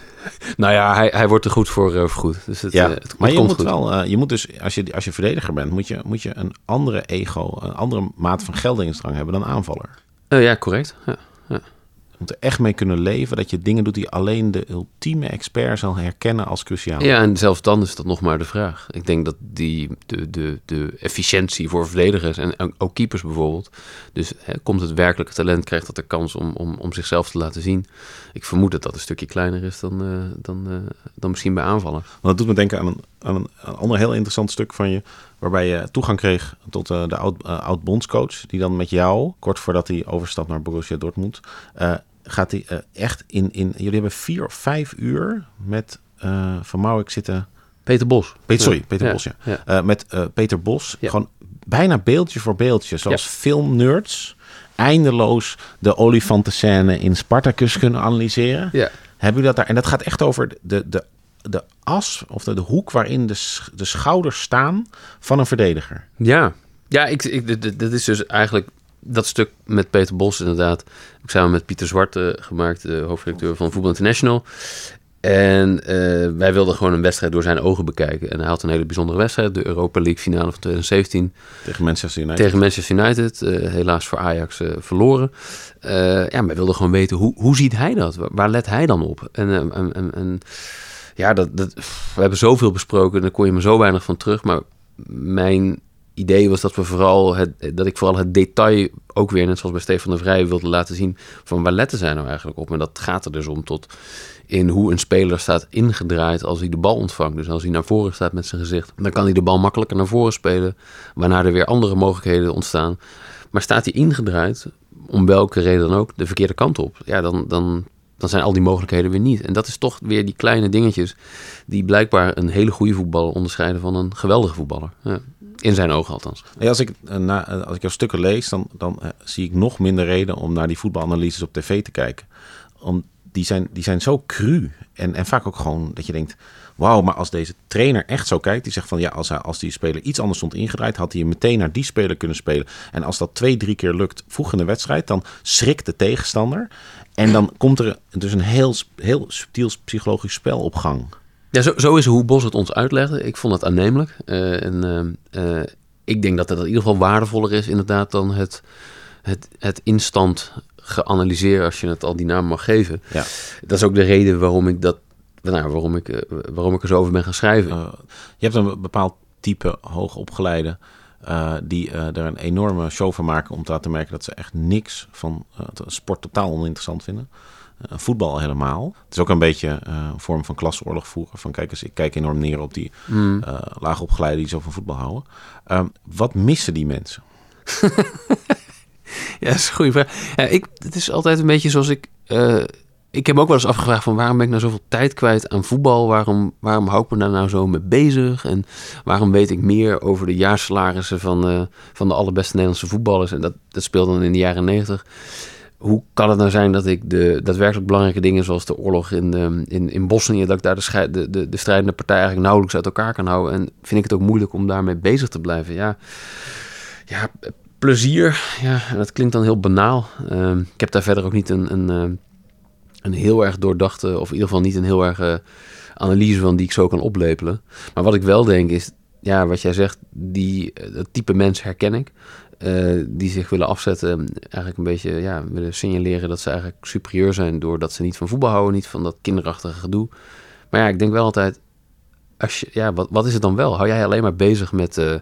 Nou ja, hij, hij wordt er goed voor uh, vergoed. Dus het, ja, uh, het, maar het je moet moet wel, uh, je moet dus, als je, als je verdediger bent, moet je, moet je een andere ego, een andere maat van geldingsdrang hebben dan aanvaller. ja, correct. Ja, ja. Moet er echt mee kunnen leven dat je dingen doet die alleen de ultieme expert zal herkennen als cruciaal. Ja, en zelfs dan is dat nog maar de vraag. Ik denk dat die, de, de, de efficiëntie voor verdedigers en ook keepers bijvoorbeeld. Dus hè, komt het werkelijke talent, krijgt dat de kans om, om, om zichzelf te laten zien. Ik vermoed dat dat een stukje kleiner is dan, uh, dan, uh, dan misschien bij aanvallen. Want dat doet me denken aan een, aan een, een ander heel interessant stuk van je. Waarbij je toegang kreeg tot uh, de oud, oud-bondscoach. Die dan met jou, kort voordat hij overstapt naar Borussia Dortmund gaat hij eh, echt in, in... Jullie hebben vier of vijf uur met eh, Van Mauwik zitten... Peter Bos. Peter, sorry, Ja. Peter Bos, ja. ja. Eh, met Peter Bos. Ja. Gewoon bijna beeldje voor beeldje. Zoals Ja. filmnerds eindeloos de olifantenscène in Spartacus kunnen analyseren. Ja. Hebben jullie dat daar? En dat gaat echt over de, de, de as of de, de hoek waarin de, de schouders staan van een verdediger. Ja, ja ik, ik, dit is dus eigenlijk dat stuk met Peter Bos inderdaad. Ik samen met Pieter Zwart eh, gemaakt, de hoofdredacteur van Voetbal International. En eh, wij wilden gewoon een wedstrijd door zijn ogen bekijken. En hij had een hele bijzondere wedstrijd, de Europa League finale van 2017 Tegen Manchester United. tegen Manchester United. eh, helaas voor Ajax eh, verloren. Ja, wij wilden gewoon weten, hoe, hoe ziet hij dat? Waar, let hij dan op? En, en, en, en ja, dat, dat, we hebben zoveel besproken, daar kon je me zo weinig van terug. Maar mijn idee was dat, we vooral het, dat ik vooral het detail ook weer, net zoals bij Stefan de Vrij, wilde laten zien van waar letten zij nou eigenlijk op. En dat gaat er dus om tot in hoe een speler staat ingedraaid als hij de bal ontvangt. Dus als hij naar voren staat met zijn gezicht, dan kan hij de bal makkelijker naar voren spelen, waarna er weer andere mogelijkheden ontstaan. Maar staat hij ingedraaid, om welke reden dan ook, de verkeerde kant op, ja, dan, dan, dan zijn al die mogelijkheden weer niet. En dat is toch weer die kleine dingetjes die blijkbaar een hele goede voetballer onderscheiden van een geweldige voetballer. Ja. In zijn ogen althans. Als, ik, eh, na, eh, als ik jouw stukken lees, dan, dan eh, zie ik nog minder reden om naar die voetbalanalyses op tv te kijken. Om, die, zijn, die zijn zo cru. En, en vaak ook gewoon dat je denkt, wauw, maar als deze trainer echt zo kijkt, die zegt van ja, als, hij, als die speler iets anders stond ingedraaid, had hij meteen naar die speler kunnen spelen. En als dat twee, drie keer lukt vroeg in de wedstrijd, dan schrikt de tegenstander. En dan komt er dus een heel, heel subtiel psychologisch spel op gang. Ja, zo, zo is hoe Bos het ons uitlegde. Ik vond het aannemelijk. Eh, en eh, eh, ik denk dat het in ieder geval waardevoller is inderdaad dan het, het, het instant geanalyseerd, als je het al die naam mag geven. Ja. Dat is ook de reden waarom ik, dat, nou, waarom ik, eh, waarom ik er zo over ben gaan schrijven. Eh, je hebt een bepaald type hoogopgeleide eh die eh, er een enorme show van maken om te laten merken dat ze echt niks van sport totaal oninteressant vinden. Voetbal helemaal. Het is ook een beetje een vorm van klasseoorlog voeren. Van kijk eens, ik kijk enorm neer op die Mm. laagopgeleiden die zo van voetbal houden. Ehm, wat missen die mensen? Ja, dat is een goede vraag. Ik, het is altijd een beetje zoals ik... eh, ik heb ook wel eens afgevraagd van waarom ben ik nou zoveel tijd kwijt aan voetbal? Waarom, waarom hou ik me daar nou zo mee bezig? En waarom weet ik meer over de jaarsalarissen van, eh, van de allerbeste Nederlandse voetballers? En dat, dat speelde dan in de jaren negentig. Hoe kan het nou zijn dat ik de daadwerkelijk belangrijke dingen zoals de oorlog in, ehm, in, Bosnië, dat ik daar de, de, de strijdende partij eigenlijk nauwelijks uit elkaar kan houden? En vind ik het ook moeilijk om daarmee bezig te blijven? Ja, ja plezier, ja, dat klinkt dan heel banaal. Ehm, ik heb daar verder ook niet een, een, ehm, een heel erg doordachte, of in ieder geval niet een heel erg analyse van die ik zo kan oplepelen. Maar wat ik wel denk is, ja, wat jij zegt, die, eh, dat type mens herken ik. eh, die zich willen afzetten, eigenlijk een beetje ja, willen signaleren dat ze eigenlijk superieur zijn doordat ze niet van voetbal houden, niet van dat kinderachtige gedoe. Maar ja, ik denk wel altijd, als je, ja, wat, wat is het dan wel? Hou jij alleen maar bezig met eh,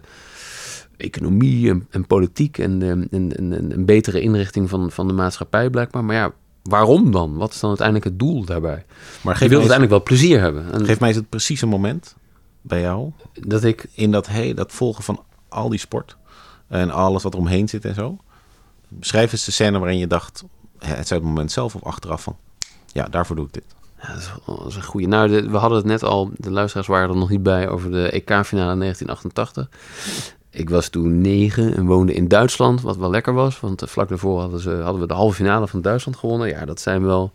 economie en, en politiek en, eh, en, en, en een betere inrichting van, van de maatschappij blijkbaar? Maar ja, waarom dan? Wat is dan uiteindelijk het doel daarbij? Maar Je geef wilt uiteindelijk wel plezier hebben. En geef mij eens het precieze moment bij jou dat ik in dat, hey, dat volgen van al die sport en alles wat er omheen zit en zo. Beschrijf eens de scène waarin je dacht, het zou het moment zelf of achteraf van, ja, daarvoor doe ik dit. Ja, dat is een goede. Nou, de- we hadden het net al, de luisteraars waren er nog niet bij, over de EK-finale 1988. Ik was toen negen en woonde in Duitsland, wat wel lekker was. Want eh, vlak daarvoor hadden, ze, hadden we de halve finale van Duitsland gewonnen. Ja, dat zijn wel...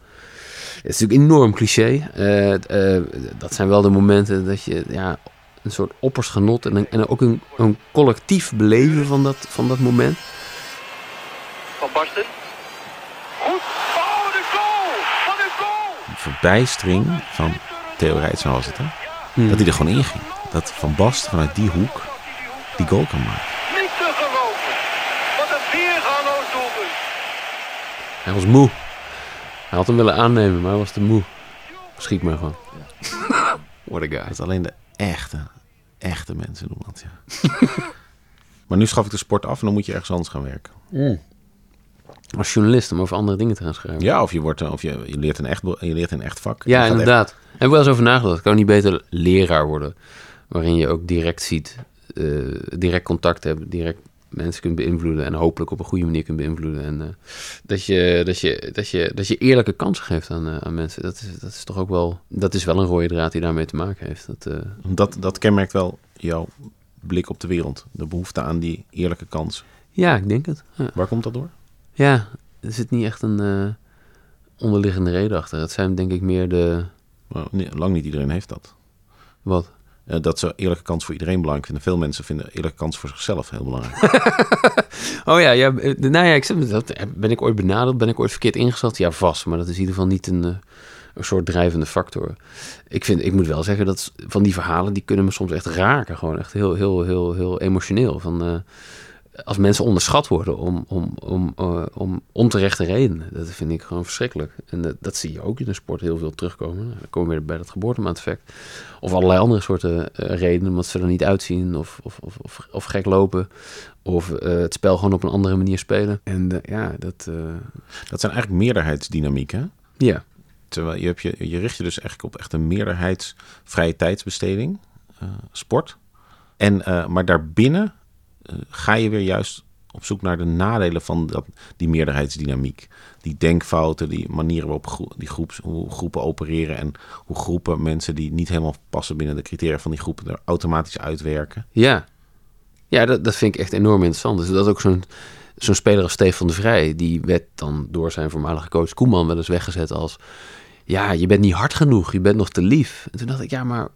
Het is natuurlijk enorm cliché. Eh, eh, dat zijn wel de momenten dat je ja, een soort oppers genot... en, een- en ook een, een collectief beleven van dat, van dat moment. Van Basten. Goed. Oh, de goal! Wat een goal! Die verbijstering van Theo Rijtsen was het, hè? Hmm. Dat hij er gewoon in ging. Dat Van Bast vanuit die hoek die goal kan maken. Niet te geloven. Wat een weergaloos doelpunt. Hij was moe. Hij had hem willen aannemen, maar hij was te moe. Schiet maar gewoon. What a guy. Dat alleen de echte, echte mensen doen dat, ja. maar nu schaf ik de sport af en dan moet je ergens anders gaan werken. Als journalist om over andere dingen te gaan schrijven. Ja, of je, wordt, eh, of je, je, leert, een echt, je leert een echt vak. Ja, echt- inderdaad. Heb ik wel eens over nagedacht. Kan niet beter leraar worden? Waarin je ook direct ziet, eh, direct contact hebt, direct mensen kunt beïnvloeden en hopelijk op een goede manier kunt beïnvloeden. En eh, dat, je, dat, je, dat, je, dat je eerlijke kansen geeft aan, eh, aan mensen. Dat is, dat is toch ook wel, dat is wel een rode draad die daarmee te maken heeft. Dat, Dat, dat kenmerkt wel jouw blik op de wereld. De behoefte aan die eerlijke kans. ja, ik denk het. Ja. Waar komt dat door? Ja, er zit niet echt een onderliggende reden achter. Het zijn denk ik meer de... Nou, nee, lang niet iedereen heeft dat. Wat? Eh, dat ze eerlijke kans voor iedereen belangrijk vinden. Veel mensen vinden eerlijke kans voor zichzelf heel belangrijk. Oh ja, ja eh, nou ja, ik dat, ben ik ooit benaderd? Ben ik ooit verkeerd ingeschat? Ja, vast. Maar dat is in ieder geval niet een, eh, een soort drijvende factor. Ik, vind, ik moet wel zeggen dat van die verhalen, die kunnen me soms echt raken. Gewoon echt heel, heel, heel, heel emotioneel. Van, eh, als mensen onderschat worden om, om, om, eh, om onterechte redenen. Dat vind ik gewoon verschrikkelijk. En dat, dat zie je ook in de sport heel veel terugkomen. Dan komen we weer bij dat geboortemaateffect. Of allerlei andere soorten eh, redenen, omdat ze er niet uitzien of, of, of, of, of gek lopen. Of eh, het spel gewoon op een andere manier spelen. En ja, dat... eh, Dat zijn eigenlijk meerderheidsdynamieken. hè? ja, Terwijl je, hebt je, je richt je dus eigenlijk op echt een meerderheids vrije tijdsbesteding, eh, sport. En, eh, maar daarbinnen ga je weer juist op zoek naar de nadelen van dat, die meerderheidsdynamiek. Die denkfouten, die manieren waarop die groeps, hoe groepen opereren en hoe groepen mensen die niet helemaal passen binnen de criteria van die groepen er automatisch uitwerken. Ja, ja dat, dat vind ik echt enorm interessant. Dus dat ook zo'n zo'n speler als Stefan de Vrij, die werd dan door zijn voormalige coach Koeman wel eens weggezet als... Ja, je bent niet hard genoeg, je bent nog te lief. En toen dacht ik, ja, maar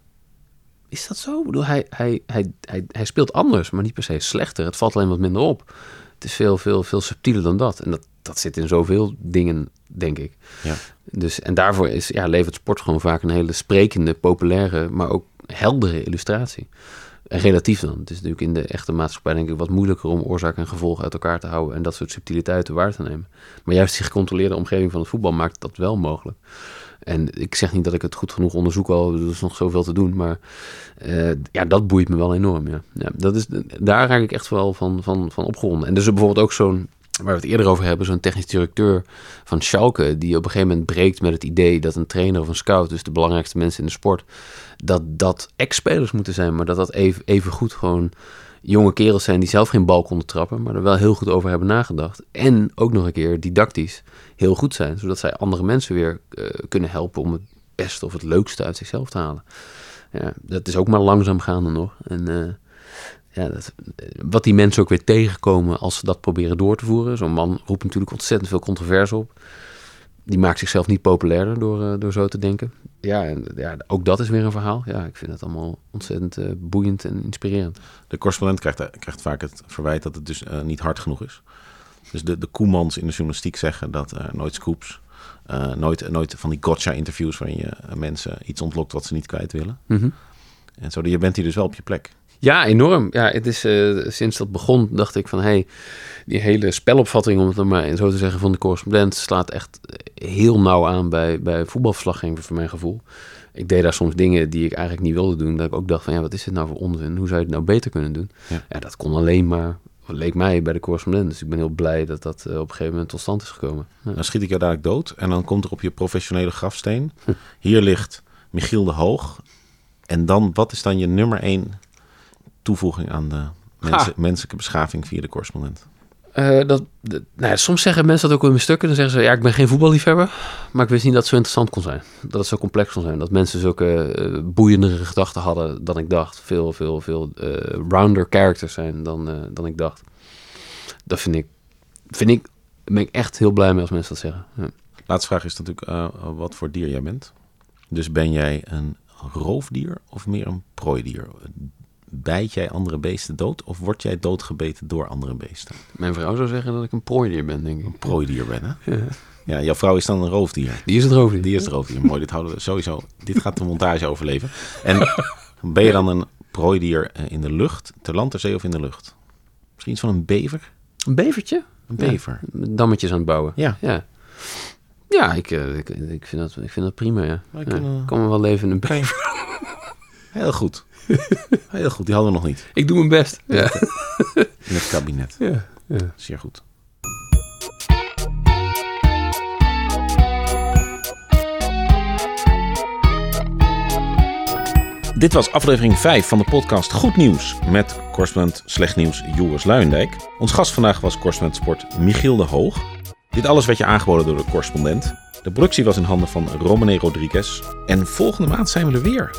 is dat zo? Ik bedoel, hij, hij, hij, hij, hij speelt anders, maar niet per se slechter. Het valt alleen wat minder op. Het is veel, veel, veel subtieler dan dat. En dat, dat zit in zoveel dingen, denk ik. Ja. Dus, en daarvoor is, ja, levert sport gewoon vaak een hele sprekende, populaire, maar ook heldere illustratie. En relatief dan. Het is natuurlijk in de echte maatschappij denk ik wat moeilijker om oorzaak en gevolg uit elkaar te houden en dat soort subtiliteiten waar te nemen. Maar juist die gecontroleerde omgeving van het voetbal maakt dat wel mogelijk. En ik zeg niet dat ik het goed genoeg onderzoek al, er is nog zoveel te doen, maar eh, ja, dat boeit me wel enorm. Ja. Ja, dat is, daar raak ik echt wel van, van, van opgewonden. En dus bijvoorbeeld ook zo'n, waar we het eerder over hebben, zo'n technisch directeur van Schalke, die op een gegeven moment breekt met het idee dat een trainer of een scout, dus de belangrijkste mensen in de sport, dat dat ex-spelers moeten zijn, maar dat dat even, even goed gewoon jonge kerels zijn die zelf geen bal konden trappen, maar er wel heel goed over hebben nagedacht. En ook nog een keer didactisch heel goed zijn, zodat zij andere mensen weer eh, kunnen helpen om het beste of het leukste uit zichzelf te halen. Ja, dat is ook maar langzaam gaande nog. En eh, ja, dat, wat die mensen ook weer tegenkomen als ze dat proberen door te voeren. Zo'n man roept natuurlijk ontzettend veel controverse op. Die maakt zichzelf niet populairder door, eh, door zo te denken. Ja, en ja, ook dat is weer een verhaal. Ja, ik vind het allemaal ontzettend eh, boeiend en inspirerend. De correspondent krijgt, krijgt vaak het verwijt dat het dus eh, niet hard genoeg is. Dus de, de Koemans in de journalistiek zeggen dat er nooit scoops, eh, nooit, nooit van die gotcha-interviews waarin je eh, mensen iets ontlokt wat ze niet kwijt willen. Mhm. En zo, je bent hier dus wel op je plek. Ja, enorm. Ja, het is, eh, sinds dat begon dacht ik van... hey, die hele spelopvatting, om het dan maar zo te zeggen, van de correspondent... slaat echt heel nauw aan bij, bij voetbalverslaggeving, voor mijn gevoel. Ik deed daar soms dingen die ik eigenlijk niet wilde doen. Dat ik ook dacht van, ja, wat is dit nou voor onzin? Hoe zou je het nou beter kunnen doen? Ja. Ja, dat kon alleen maar, leek mij, bij de correspondent. Dus ik ben heel blij dat dat eh, op een gegeven moment tot stand is gekomen. Ja. Dan schiet ik jou dadelijk dood en dan komt er op je professionele grafsteen... hier ligt Michiel de Hoog. En dan, wat is dan je nummer één toevoeging aan de mensen, menselijke beschaving via de correspondent? Eh, dat, dat- nou ja, soms zeggen mensen dat ook in mijn stukken. Dan zeggen ze, ja, ik ben geen voetballiefhebber. Maar ik wist niet dat het zo interessant kon zijn. Dat het zo complex kon zijn. Dat mensen zulke eh, boeiendere gedachten hadden dan ik dacht. Veel, veel, veel eh, rounder characters zijn dan, dan ik dacht. Dat vind ik, vind ik, ben ik echt heel blij mee als mensen dat zeggen. Ja. Laatste vraag is natuurlijk wat voor dier jij bent. Dus ben jij een roofdier of meer een prooidier? Bijt jij andere beesten dood of word jij doodgebeten door andere beesten? Mijn vrouw zou zeggen dat ik een prooidier ben, denk ik. Een prooidier ben, hè? Ja, jouw vrouw is dan een roofdier. Die is het roofdier. Die is het roofdier. Mooi, dit houden we sowieso. Dit gaat de montage overleven. En ben je dan een prooidier eh, in de lucht, ter land, ter zee of in de lucht? Misschien iets van een bever? Een bevertje? Een bever. Dammetjes aan het bouwen. Ja. Ja, ja ik, eh, ik, ik, vind dat, ik vind dat prima, ja. Ja. Ik kan me wel leven in een bever. Heel goed. Heel goed, die hadden we nog niet Ik doe mijn best. Ja. in het kabinet. ja. ja. Zeer goed. Dit was aflevering 5 van de podcast Goed Nieuws met correspondent Slecht Nieuws Joris Luijendijk. Ons gast vandaag was correspondent sport Michiel de Hoog. Dit alles werd je aangeboden door de correspondent. De productie was in handen van Romane Rodriguez. En volgende maand zijn we er weer.